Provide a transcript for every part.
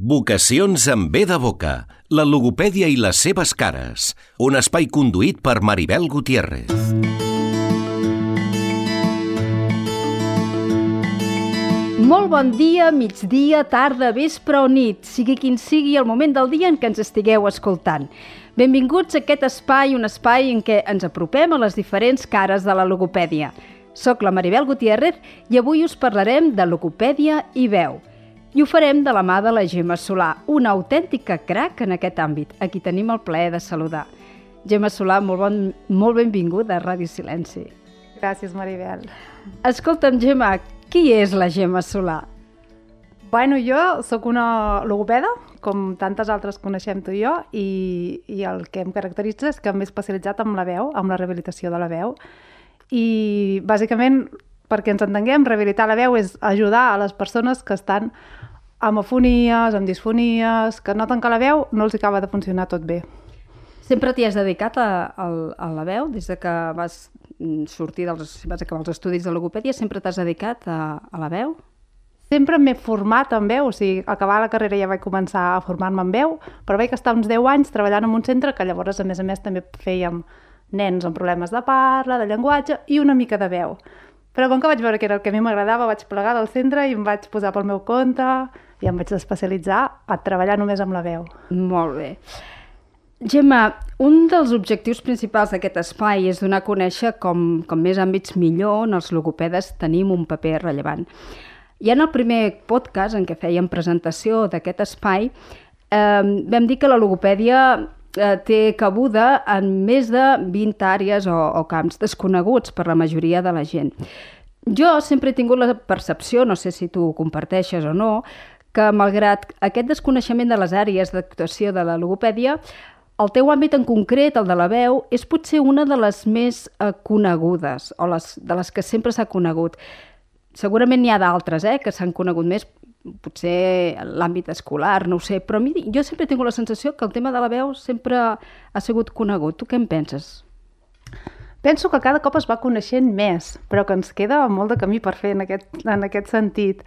Vocacions amb B de boca, la logopèdia i les seves cares. Un espai conduït per Maribel Gutiérrez. Molt bon dia, migdia, tarda, vespre o nit, sigui quin sigui el moment del dia en què ens estigueu escoltant. Benvinguts a aquest espai, un espai en què ens apropem a les diferents cares de la logopèdia. Soc la Maribel Gutiérrez i avui us parlarem de logopèdia i veu. I ho farem de la mà de la Gemma Solà, una autèntica crac en aquest àmbit. Aquí tenim el plaer de saludar. Gemma Solà, molt, bon, molt benvinguda a Ràdio Silenci. Gràcies, Maribel. Escolta'm, Gemma, qui és la Gemma Solà? Bueno, jo sóc una logopeda, com tantes altres coneixem tu i jo, i, i el que em caracteritza és que m'he especialitzat en la veu, amb la rehabilitació de la veu. I, bàsicament, perquè ens entenguem, rehabilitar la veu és ajudar a les persones que estan amb afonies, amb disfonies, que noten que la veu no els acaba de funcionar tot bé. Sempre t'hi has dedicat a, a, a la veu? Des de que vas sortir dels, vas acabar els estudis de logopèdia, sempre t'has dedicat a, a la veu? Sempre m'he format en veu, o sigui, acabar la carrera ja vaig començar a formar-me en veu, però vaig estar uns 10 anys treballant en un centre que llavors, a més a més, també fèiem nens amb problemes de parla, de llenguatge i una mica de veu. Però com que vaig veure que era el que a mi m'agradava, vaig plegar del centre i em vaig posar pel meu compte i em vaig especialitzar a treballar només amb la veu. Molt bé. Gemma, un dels objectius principals d'aquest espai és donar a conèixer com, com més àmbits millor on els logopedes tenim un paper rellevant. I en el primer podcast en què fèiem presentació d'aquest espai eh, vam dir que la logopèdia eh, té cabuda en més de 20 àrees o, o camps desconeguts per la majoria de la gent. Jo sempre he tingut la percepció, no sé si tu ho comparteixes o no, que malgrat aquest desconeixement de les àrees d'actuació de la logopèdia, el teu àmbit en concret, el de la veu, és potser una de les més eh, conegudes, o les, de les que sempre s'ha conegut. Segurament n'hi ha d'altres eh, que s'han conegut més, potser l'àmbit escolar, no ho sé, però mi, jo sempre tingut la sensació que el tema de la veu sempre ha sigut conegut. Tu què en penses? Penso que cada cop es va coneixent més, però que ens queda molt de camí per fer en aquest, en aquest sentit.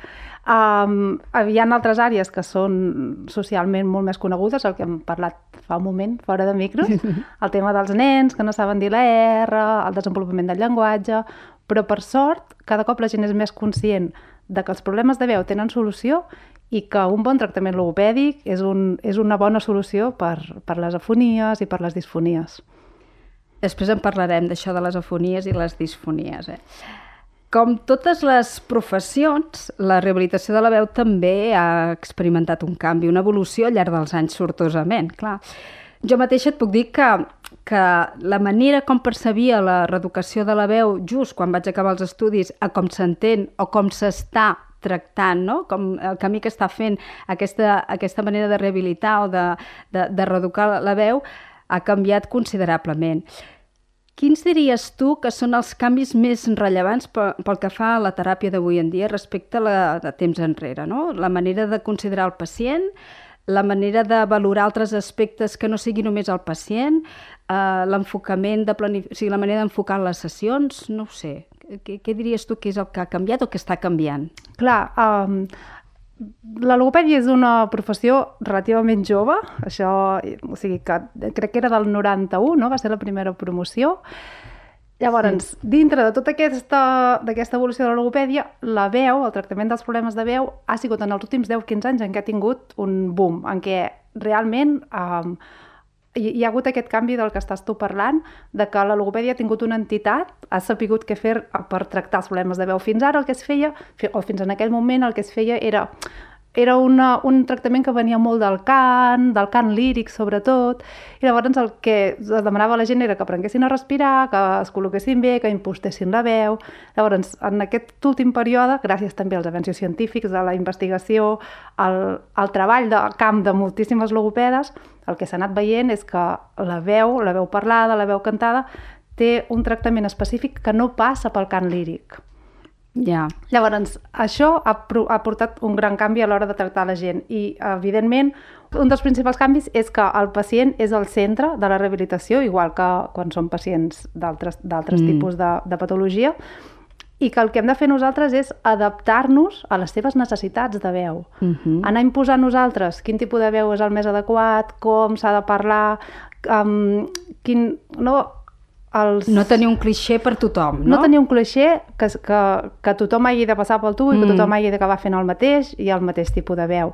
Um, hi ha altres àrees que són socialment molt més conegudes, el que hem parlat fa un moment, fora de micros, el tema dels nens que no saben dir la R, el desenvolupament del llenguatge, però per sort cada cop la gent és més conscient de que els problemes de veu tenen solució i que un bon tractament logopèdic és, un, és una bona solució per, per les afonies i per les disfonies. Després en parlarem d'això de les afonies i les disfonies. Eh? Com totes les professions, la rehabilitació de la veu també ha experimentat un canvi, una evolució al llarg dels anys sortosament, clar. Jo mateixa et puc dir que, que la manera com percebia la reeducació de la veu just quan vaig acabar els estudis a com s'entén o com s'està tractant, no? com el camí que està fent aquesta, aquesta manera de rehabilitar o de, de, de reeducar la veu ha canviat considerablement. Quins diries tu que són els canvis més rellevants pel que fa a la teràpia d'avui en dia respecte a la de temps enrere? No? La manera de considerar el pacient, la manera de valorar altres aspectes que no sigui només el pacient, eh, l'enfocament de planific... o sigui, la manera d'enfocar les sessions, no ho sé. Què, què diries tu que és el que ha canviat o que està canviant? Clar, um, la logopèdia és una professió relativament jove, això, o sigui que crec que era del 91, no? va ser la primera promoció. Llavors, sí. dintre de tota aquesta, aquesta evolució de la logopèdia, la veu, el tractament dels problemes de veu, ha sigut en els últims 10-15 anys en què ha tingut un boom, en què realment eh, hi, ha hagut aquest canvi del que estàs tu parlant, de que la logopèdia ha tingut una entitat, ha sapigut què fer per tractar els problemes de veu. Fins ara el que es feia, o fins en aquell moment el que es feia era era una, un tractament que venia molt del cant, del cant líric sobretot, i llavors el que es demanava a la gent era que aprenguessin a respirar, que es col·loquessin bé, que impostessin la veu. Llavors, en aquest últim període, gràcies també als avenços científics, a la investigació, al, al treball de camp de moltíssimes logopedes, el que s'ha anat veient és que la veu, la veu parlada, la veu cantada, té un tractament específic que no passa pel cant líric. Ja. Llavors, això ha, ha portat un gran canvi a l'hora de tractar la gent i, evidentment, un dels principals canvis és que el pacient és el centre de la rehabilitació, igual que quan són pacients d'altres mm. tipus de, de patologia, i que el que hem de fer nosaltres és adaptar-nos a les seves necessitats de veu. Uh -huh. Anar imposant nosaltres quin tipus de veu és el més adequat, com s'ha de parlar, um, quin... No, els... No tenir un clixé per tothom, no? no tenir un clixé que, que, que tothom hagi de passar pel tu i que Mm. tothom hagi d'acabar fent el mateix i el mateix tipus de veu.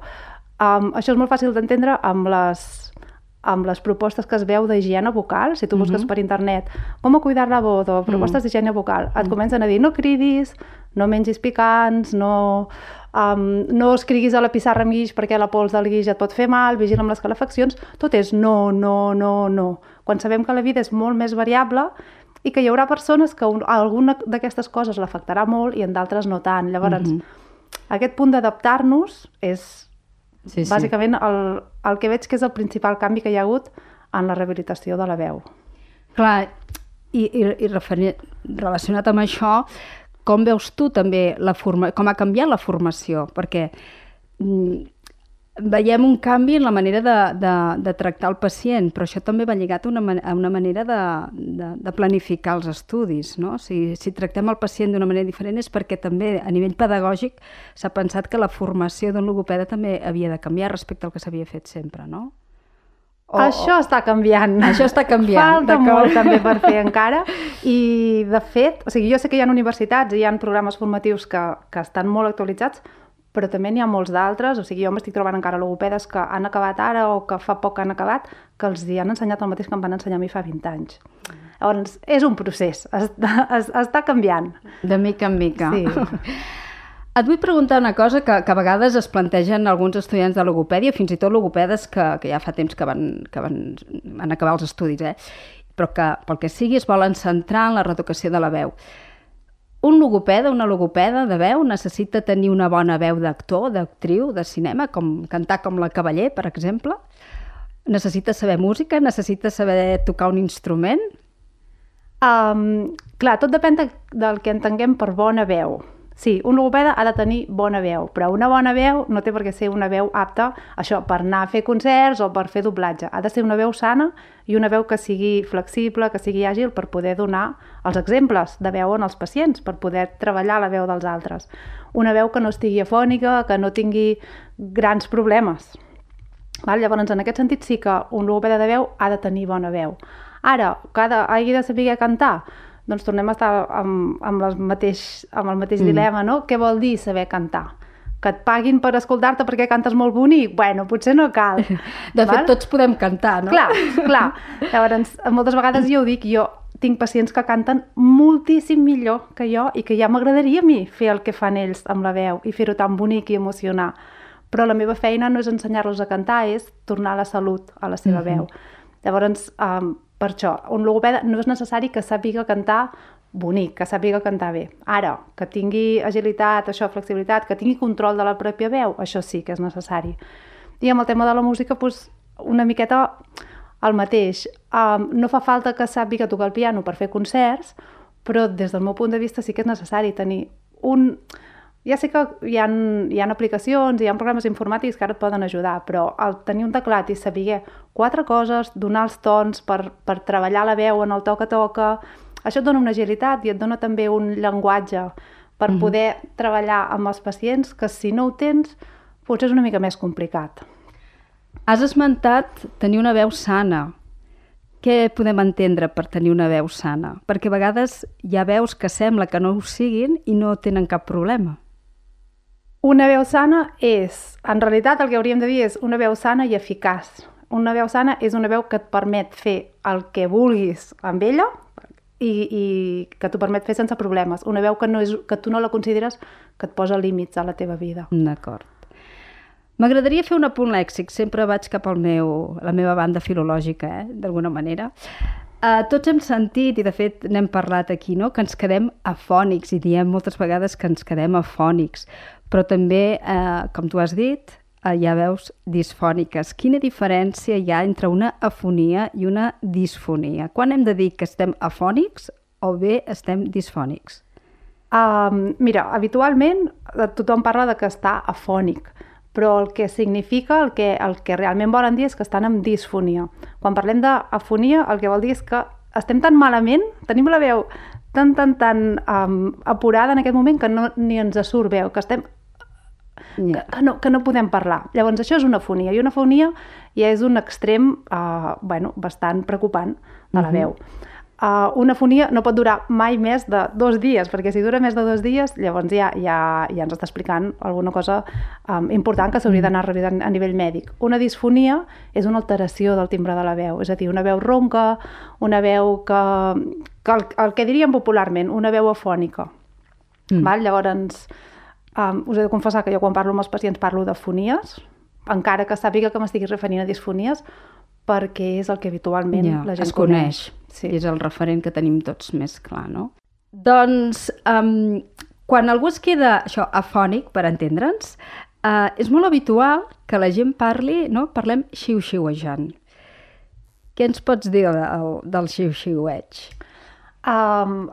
Um, això és molt fàcil d'entendre amb les amb les propostes que es veu d'higiene vocal, si tu busques Mhm. per internet com a cuidar la voz o propostes d'higiene vocal, et comencen a dir no cridis, no mengis picants, no, um, no escriguis a la pissarra amb guix perquè la pols del guix et pot fer mal, vigila amb les calefaccions, tot és no, no, no, no. Quan sabem que la vida és molt més variable i que hi haurà persones que un, alguna d'aquestes coses l'afectarà molt i en d'altres no tant. Llavors, Mhm. aquest punt d'adaptar-nos és Sí, sí. bàsicament el, el que veig que és el principal canvi que hi ha hagut en la rehabilitació de la veu. Clar, i, i, i referi- relacionat amb això, com veus tu també la forma, com ha canviat la formació? Perquè mm, veiem un canvi en la manera de, de, de tractar el pacient, però això també va lligat a una, a una manera de, de, de planificar els estudis. No? Si, si tractem el pacient d'una manera diferent és perquè també a nivell pedagògic s'ha pensat que la formació d'un logopeda també havia de canviar respecte al que s'havia fet sempre, no? O, això està canviant. Això està canviant, Falta molt també per fer encara. I, de fet, o sigui, jo sé que hi ha universitats i hi ha programes formatius que, que estan molt actualitzats, però també n'hi ha molts d'altres. O sigui, jo m'estic trobant encara logopedes que han acabat ara o que fa poc han acabat, que els hi han ensenyat el mateix que em van ensenyar a mi fa 20 anys. Llavors, és un procés, està, es, està canviant. De mica en mica. Sí. Et vull preguntar una cosa que, que a vegades es plantegen alguns estudiants de logopèdia, fins i tot logopedes que, que ja fa temps que van, que van, van acabar els estudis, eh? però que pel que sigui es volen centrar en la reeducació de la veu. Un logopeda, una logopeda de veu, necessita tenir una bona veu d'actor, d'actriu, de cinema, com cantar com la Cavaller, per exemple. Necessita saber música, necessita saber tocar un instrument. Um, clar, tot depèn de, del que entenguem per bona veu. Sí, un logopeda ha de tenir bona veu, però una bona veu no té per què ser una veu apta això per anar a fer concerts o per fer doblatge. Ha de ser una veu sana i una veu que sigui flexible, que sigui àgil per poder donar els exemples de veu en els pacients, per poder treballar la veu dels altres. Una veu que no estigui afònica, que no tingui grans problemes. Val? Llavors, en aquest sentit, sí que un logopeda de veu ha de tenir bona veu. Ara, cada, hagi de saber cantar, doncs tornem a estar amb, amb, les mateix, amb el mateix mm. dilema, no? Què vol dir saber cantar? Que et paguin per escoltar-te perquè cantes molt bonic? Bueno, potser no cal. De fet, Val? tots podem cantar, no? Clar, clar. Llavors, moltes vegades jo ho dic, jo tinc pacients que canten moltíssim millor que jo i que ja m'agradaria a mi fer el que fan ells amb la veu i fer-ho tan bonic i emocionar. Però la meva feina no és ensenyar-los a cantar, és tornar la salut a la seva uh -huh. veu. Llavors, um, per això, un logopeda no és necessari que sàpiga cantar bonic, que sàpiga cantar bé. Ara, que tingui agilitat, això, flexibilitat, que tingui control de la pròpia veu, això sí que és necessari. I amb el tema de la música, doncs, una miqueta el mateix. Um, no fa falta que sàpiga tocar el piano per fer concerts, però des del meu punt de vista sí que és necessari tenir un... Ja sé que hi ha, hi ha aplicacions, hi ha programes informàtics que ara et poden ajudar, però el tenir un teclat i saber quatre coses, donar els tons per, per treballar la veu en el toca toca, això et dona una agilitat i et dona també un llenguatge per mm -hmm. poder treballar amb els pacients que si no ho tens potser és una mica més complicat. Has esmentat tenir una veu sana. Què podem entendre per tenir una veu sana? Perquè a vegades hi ha veus que sembla que no ho siguin i no tenen cap problema. Una veu sana és, en realitat el que hauríem de dir és una veu sana i eficaç. Una veu sana és una veu que et permet fer el que vulguis amb ella i, i que t'ho permet fer sense problemes. Una veu que, no és, que tu no la consideres que et posa límits a la teva vida. D'acord. M'agradaria fer un apunt lèxic, sempre vaig cap al meu, la meva banda filològica, eh? d'alguna manera. Uh, tots hem sentit, i de fet n'hem parlat aquí, no? que ens quedem afònics, i diem moltes vegades que ens quedem afònics, però també, uh, com tu has dit, hi ha veus disfòniques. Quina diferència hi ha entre una afonia i una disfonia? Quan hem de dir que estem afònics o bé estem disfònics? Um, mira, habitualment eh, tothom parla de que està afònic, però el que significa, el que, el que realment volen dir és que estan amb disfonia. Quan parlem d'afonia, el que vol dir és que estem tan malament, tenim la veu tan, tan, tan um, apurada en aquest moment que no, ni ens surt veu, que estem Ja. que, no, que no podem parlar. Llavors, això és una fonia, i una fonia ja és un extrem uh, bueno, bastant preocupant de la Mhm. veu. Uh, una fonia no pot durar mai més de dos dies, perquè si dura més de dos dies, llavors ja, ja, ja ens està explicant alguna cosa um, important que s'hauria d'anar revisant a nivell mèdic. Una disfonia és una alteració del timbre de la veu, és a dir, una veu ronca, una veu que, que el, el que diríem popularment, una veu afònica. Mm. Val? Llavors, um, us he de confessar que jo quan parlo amb els pacients parlo de fonies, encara que sàpiga que m'estigui referint a disfonies, perquè és el que habitualment Ja, la gent es coneix. Sí. I és el referent que tenim tots més clar, no? Doncs, um, quan algú es queda això afònic, per entendre'ns, uh, és molt habitual que la gent parli, no? Parlem xiu-xiuejant. Què ens pots dir del, del xiu-xiueig? Um,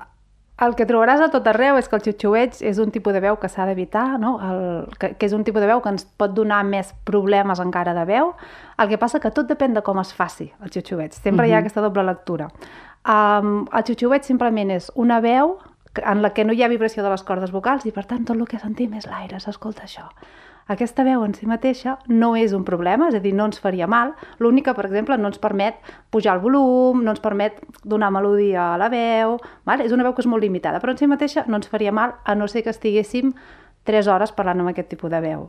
el que trobaràs a tot arreu és que el xiu-xiueig és un tipus de veu que s'ha d'evitar, no? el, que, que és un tipus de veu que ens pot donar més problemes encara de veu. El que passa que tot depèn de com es faci el xiu-xiueig. Sempre hi ha Mhm. aquesta doble lectura. Um, el xiu-xiueig simplement és una veu en la que no hi ha vibració de les cordes vocals i per tant tot el que sentim és l'aire, s'escolta això. Aquesta veu en si mateixa no és un problema, és a dir, no ens faria mal. L'únic que, per exemple, no ens permet pujar el volum, no ens permet donar melodia a la veu, val? és una veu que és molt limitada, però en si mateixa no ens faria mal, a no ser que estiguéssim 3 hores parlant amb aquest tipus de veu.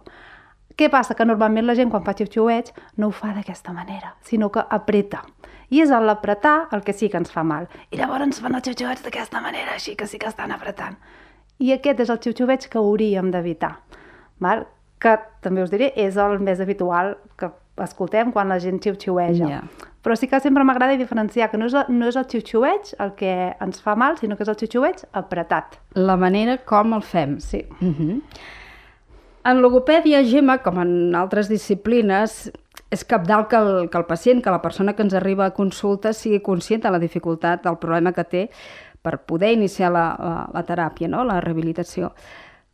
Què passa? Que normalment la gent quan fa xiu-xiueig no ho fa d'aquesta manera, sinó que apreta. I és l'apretar el que sí que ens fa mal. I llavors ens fan els xiu-xiueig d'aquesta manera, així que sí que estan apretant. I aquest és el xiu-xiueig que hauríem d'evitar. Que, també us diré, és el més habitual que escoltem quan la gent xiu-xiueja. Ja. Però sí que sempre m'agrada diferenciar que no és, no és el xiu-xiueig el que ens fa mal, sinó que és el xiu-xiueig apretat. La manera com el fem. Sí. Uh -huh. En logopèdia, Gemma, com en altres disciplines, és capdalt que el, que el pacient, que la persona que ens arriba a consulta sigui conscient de la dificultat del problema que té per poder iniciar la, la, la teràpia, no? la rehabilitació.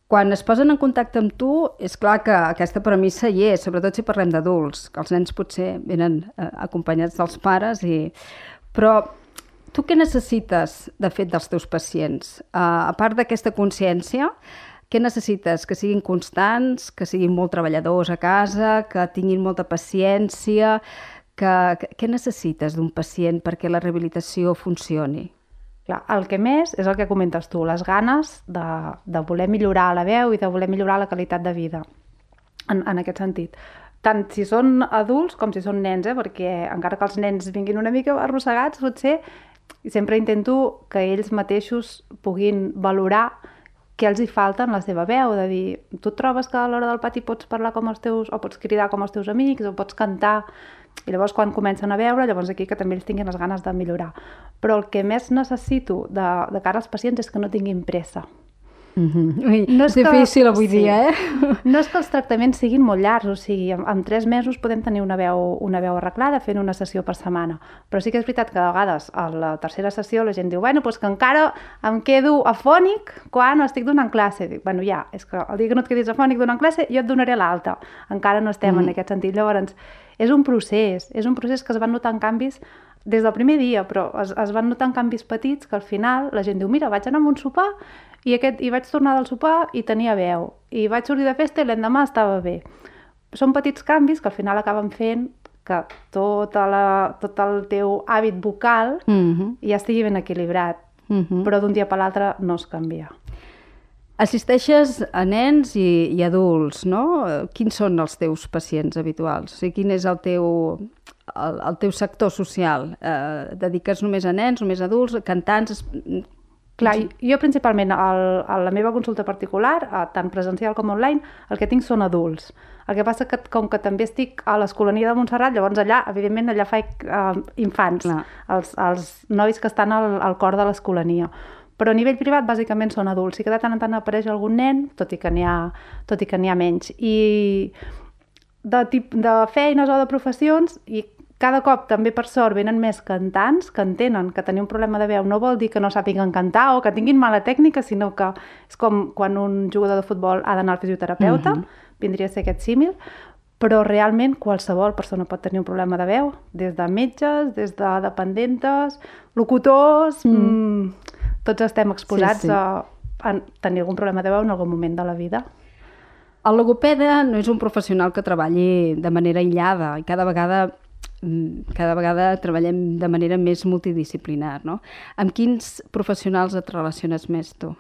Quan es posen en contacte amb tu, és clar que aquesta premissa hi és, sobretot si parlem d'adults, que els nens potser venen eh, acompanyats dels pares, i... però tu què necessites, de fet, dels teus pacients? Uh, a part d'aquesta consciència, què necessites? Que siguin constants, que siguin molt treballadors a casa, que tinguin molta paciència... Que, que, què necessites d'un pacient perquè la rehabilitació funcioni? Clar, el que més és el que comentes tu, les ganes de, de voler millorar la veu i de voler millorar la qualitat de vida, en, en aquest sentit. Tant si són adults com si són nens, eh? perquè encara que els nens vinguin una mica arrossegats, potser sempre intento que ells mateixos puguin valorar què els hi falta en la seva veu, de dir, tu trobes que a l'hora del pati pots parlar com els teus, o pots cridar com els teus amics, o pots cantar, i llavors quan comencen a veure, llavors aquí que també ells tinguin les ganes de millorar. Però el que més necessito de, de cara als pacients és que no tinguin pressa. Mm -hmm. Ui, No és difícil que- avui sí. dia, eh? No és que els tractaments siguin molt llargs, o sigui, en, en tres mesos podem tenir una veu, una veu arreglada fent una sessió per setmana. Però sí que és veritat que de vegades a la tercera sessió la gent diu bueno, doncs que encara em quedo afònic quan estic donant classe. Dic, bueno, ja, és que el dia que no et quedis afònic donant classe jo et donaré l'alta. Encara no estem mm. en aquest sentit. Llavors, és un procés, és un procés que es van notant canvis des del primer dia, però es, es van notant canvis petits que al final la gent diu, mira, vaig anar a un sopar i, aquest, i vaig tornar del sopar i tenia veu, i vaig sortir de festa i l'endemà estava bé. Són petits canvis que al final acaben fent que tota la, tot el teu hàbit vocal Mm -hmm. ja estigui ben equilibrat, Mm -hmm. però d'un dia per l'altre no es canvia. Assisteixes a nens i, i adults, no? Quins són els teus pacients habituals? O sigui, quin és el teu, el, el teu sector social? Eh, dediques només a nens, només a adults, cantants? es- Clar, jo principalment al, a la meva consulta particular, a, tant presencial com online, el que tinc són adults. El que passa que com que també estic a l'Escolania de Montserrat, llavors allà, evidentment, allà faig uh, infants, Clar. els, els nois que estan al, al cor de l'Escolania. Però a nivell privat, bàsicament, són adults. Sí que de tant en tant apareix algun nen, tot i que n'hi ha, tot i que n'hi ha menys. I de, tip, de feines o de professions, i cada cop també per sort venen més cantants que entenen que tenir un problema de veu no vol dir que no sàpiguen cantar o que tinguin mala tècnica, sinó que és com quan un jugador de futbol ha d'anar al fisioterapeuta, Mhm. vindria a ser aquest símil, però realment qualsevol persona pot tenir un problema de veu, des de metges, des de dependentes, locutors, mm. Mm, tots estem exposats Sí, sí. A, a tenir algun problema de veu en algun moment de la vida. El logopeda no és un professional que treballi de manera aïllada i cada vegada mm, cada vegada treballem de manera més multidisciplinar, no? Amb quins professionals et relaciones més tu?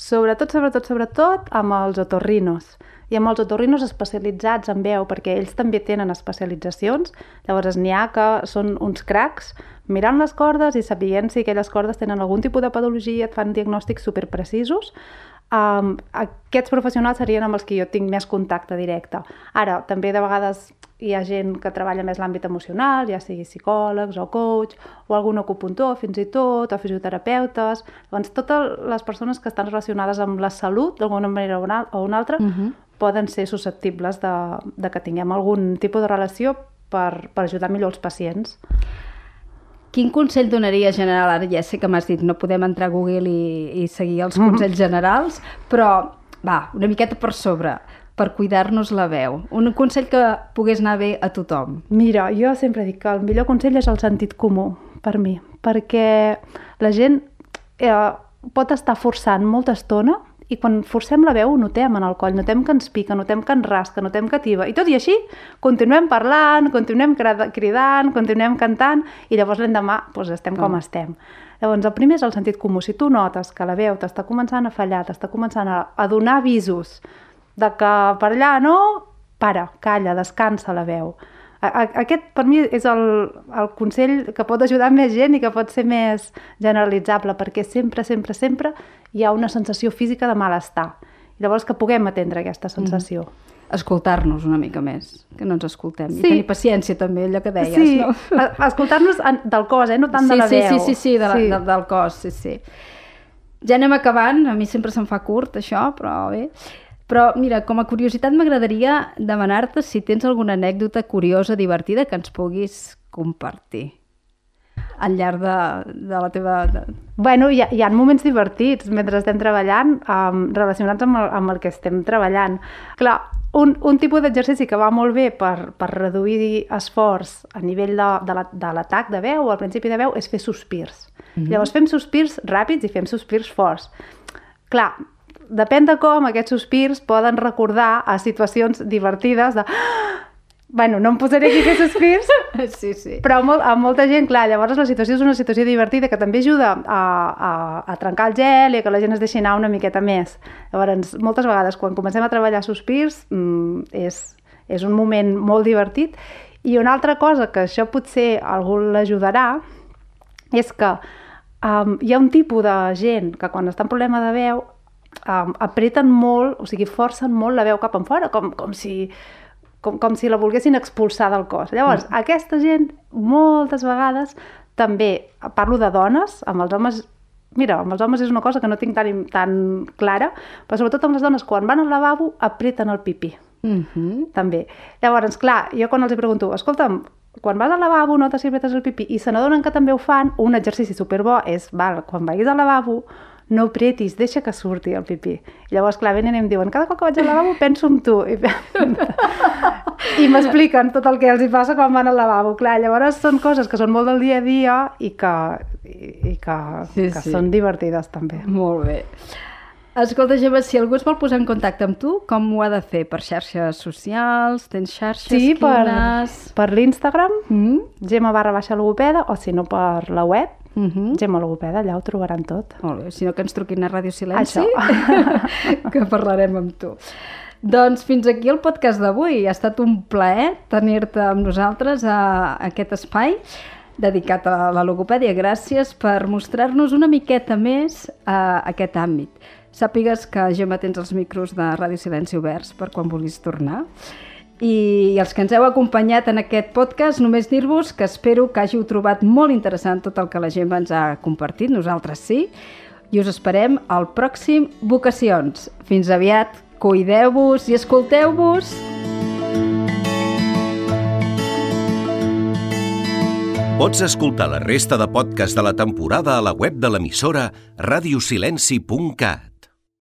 Sobretot, sobretot, sobretot amb els otorrinos i amb els otorrinos especialitzats en veu, perquè ells també tenen especialitzacions, llavors n'hi ha que són uns cracs mirant les cordes i sapient si aquelles cordes tenen algun tipus de patologia, et fan diagnòstics superprecisos. Um, aquests professionals serien amb els que jo tinc més contacte directe. Ara, també de vegades hi ha gent que treballa més l'àmbit emocional, ja sigui psicòlegs o coach, o algun acupuntor fins i tot, o fisioterapeutes. Llavors, totes les persones que estan relacionades amb la salut, d'alguna manera o una, altra, uh -huh. Poden ser susceptibles de, de que tinguem algun tipus de relació per, per ajudar millor els pacients. Quin consell donaria general? Ara ja sé que m'has dit no podem entrar a Google i, i seguir els consells generals, però va, una miqueta per sobre, per cuidar-nos la veu. Un consell que pogués anar bé a tothom. Mira, jo sempre dic que el millor consell és el sentit comú, per mi, perquè la gent eh, pot estar forçant molta estona i quan forcem la veu ho notem en el coll, notem que ens pica, notem que ens rasca, notem que tiba, i tot i així continuem parlant, continuem cridant, continuem cantant, i llavors l'endemà doncs, estem com estem. Llavors, el primer és el sentit comú. Si tu notes que la veu t'està començant a fallar, t'està començant a, a donar avisos de que per allà no, para, calla, descansa la veu. A- Aquest, per mi, és el, el consell que pot ajudar més gent i que pot ser més generalitzable, perquè sempre, sempre, sempre hi ha una sensació física de malestar. I llavors que puguem atendre aquesta sensació. Escoltar-nos una mica més, que no ens escoltem. I Sí. tenir paciència també, allò que deies, sí, no? escoltar-nos del cos, eh? no tant de sí, la sí, veu. sí, sí, sí, de la, De, del cos, sí, sí. Ja anem acabant, a mi sempre se'm fa curt això, però bé. Però mira, com a curiositat m'agradaria demanar-te si tens alguna anècdota curiosa, divertida que ens puguis compartir al llarg de, de la teva... De... Bueno, hi ha, hi ha moments divertits mentre estem treballant um, relacionats amb el, amb el que estem treballant. Clar, un, un tipus d'exercici que va molt bé per, per reduir esforç a nivell de, de la- de l'atac de veu, al principi de veu, és fer sospirs. Mm -hmm. Llavors fem sospirs ràpids i fem sospirs forts. Clar, depèn de com aquests sospirs poden recordar a situacions divertides de... Bueno, no em posaré aquí a fer sospirs, Sí, sí. però a, molt, a molta gent, clar, llavors la situació és una situació divertida que també ajuda a, a, a trencar el gel i que la gent es deixi anar una miqueta més. Llavors, moltes vegades, quan comencem a treballar sospirs, mm, és, és un moment molt divertit. I una altra cosa que això potser algú l'ajudarà és que um, hi ha un tipus de gent que quan està en problema de veu um, apreten molt, o sigui, forcen molt la veu cap en fora, com, com si com, com si la volguessin expulsar del cos. Llavors, mm. aquesta gent, moltes vegades, també, parlo de dones, amb els homes, mira, amb els homes és una cosa que no tinc tan, tan clara, però sobretot amb les dones, quan van al lavabo, apreten el pipí, Mm -hmm. també. Llavors, clar, jo quan els hi pregunto, escolta'm, quan vas al lavabo notes si apretes el pipí i se n'adonen que també ho fan, un exercici superbo és, val, quan vagis al lavabo, no apretis, deixa que surti el pipí. I llavors, clar, venen i em diuen, cada cop que vaig al lavabo penso en tu. I, i m'expliquen tot el que els hi passa quan van al lavabo. Clar, llavors són coses que són molt del dia a dia i que, i, i que, Sí, que sí. són divertides també. Molt bé. Escolta, Gemma, si algú es vol posar en contacte amb tu, com ho ha de fer? Per xarxes socials? Tens xarxes? Sí, per, Quines? per l'Instagram, Mm? Gemma barra baixa logopeda, o si no per la web, Mm -hmm. Gemma logopeda, allà ho trobaran tot. Molt bé, si no que ens truquin a Ràdio Silenci, que parlarem amb tu. Doncs fins aquí el podcast d'avui. Ha estat un plaer tenir-te amb nosaltres a aquest espai dedicat a la logopèdia. Gràcies per mostrar-nos una miqueta més a aquest àmbit. Sàpigues que, Gemma, tens els micros de Ràdio Silenci oberts per quan vulguis tornar. I els que ens heu acompanyat en aquest podcast, només dir-vos que espero que hàgiu trobat molt interessant tot el que la Gemma ens ha compartit, nosaltres sí, i us esperem al pròxim Vocacions. Fins aviat, cuideu-vos i escolteu-vos! Pots escoltar la resta de podcast de la temporada a la web de l'emissora radiosilenci.cat.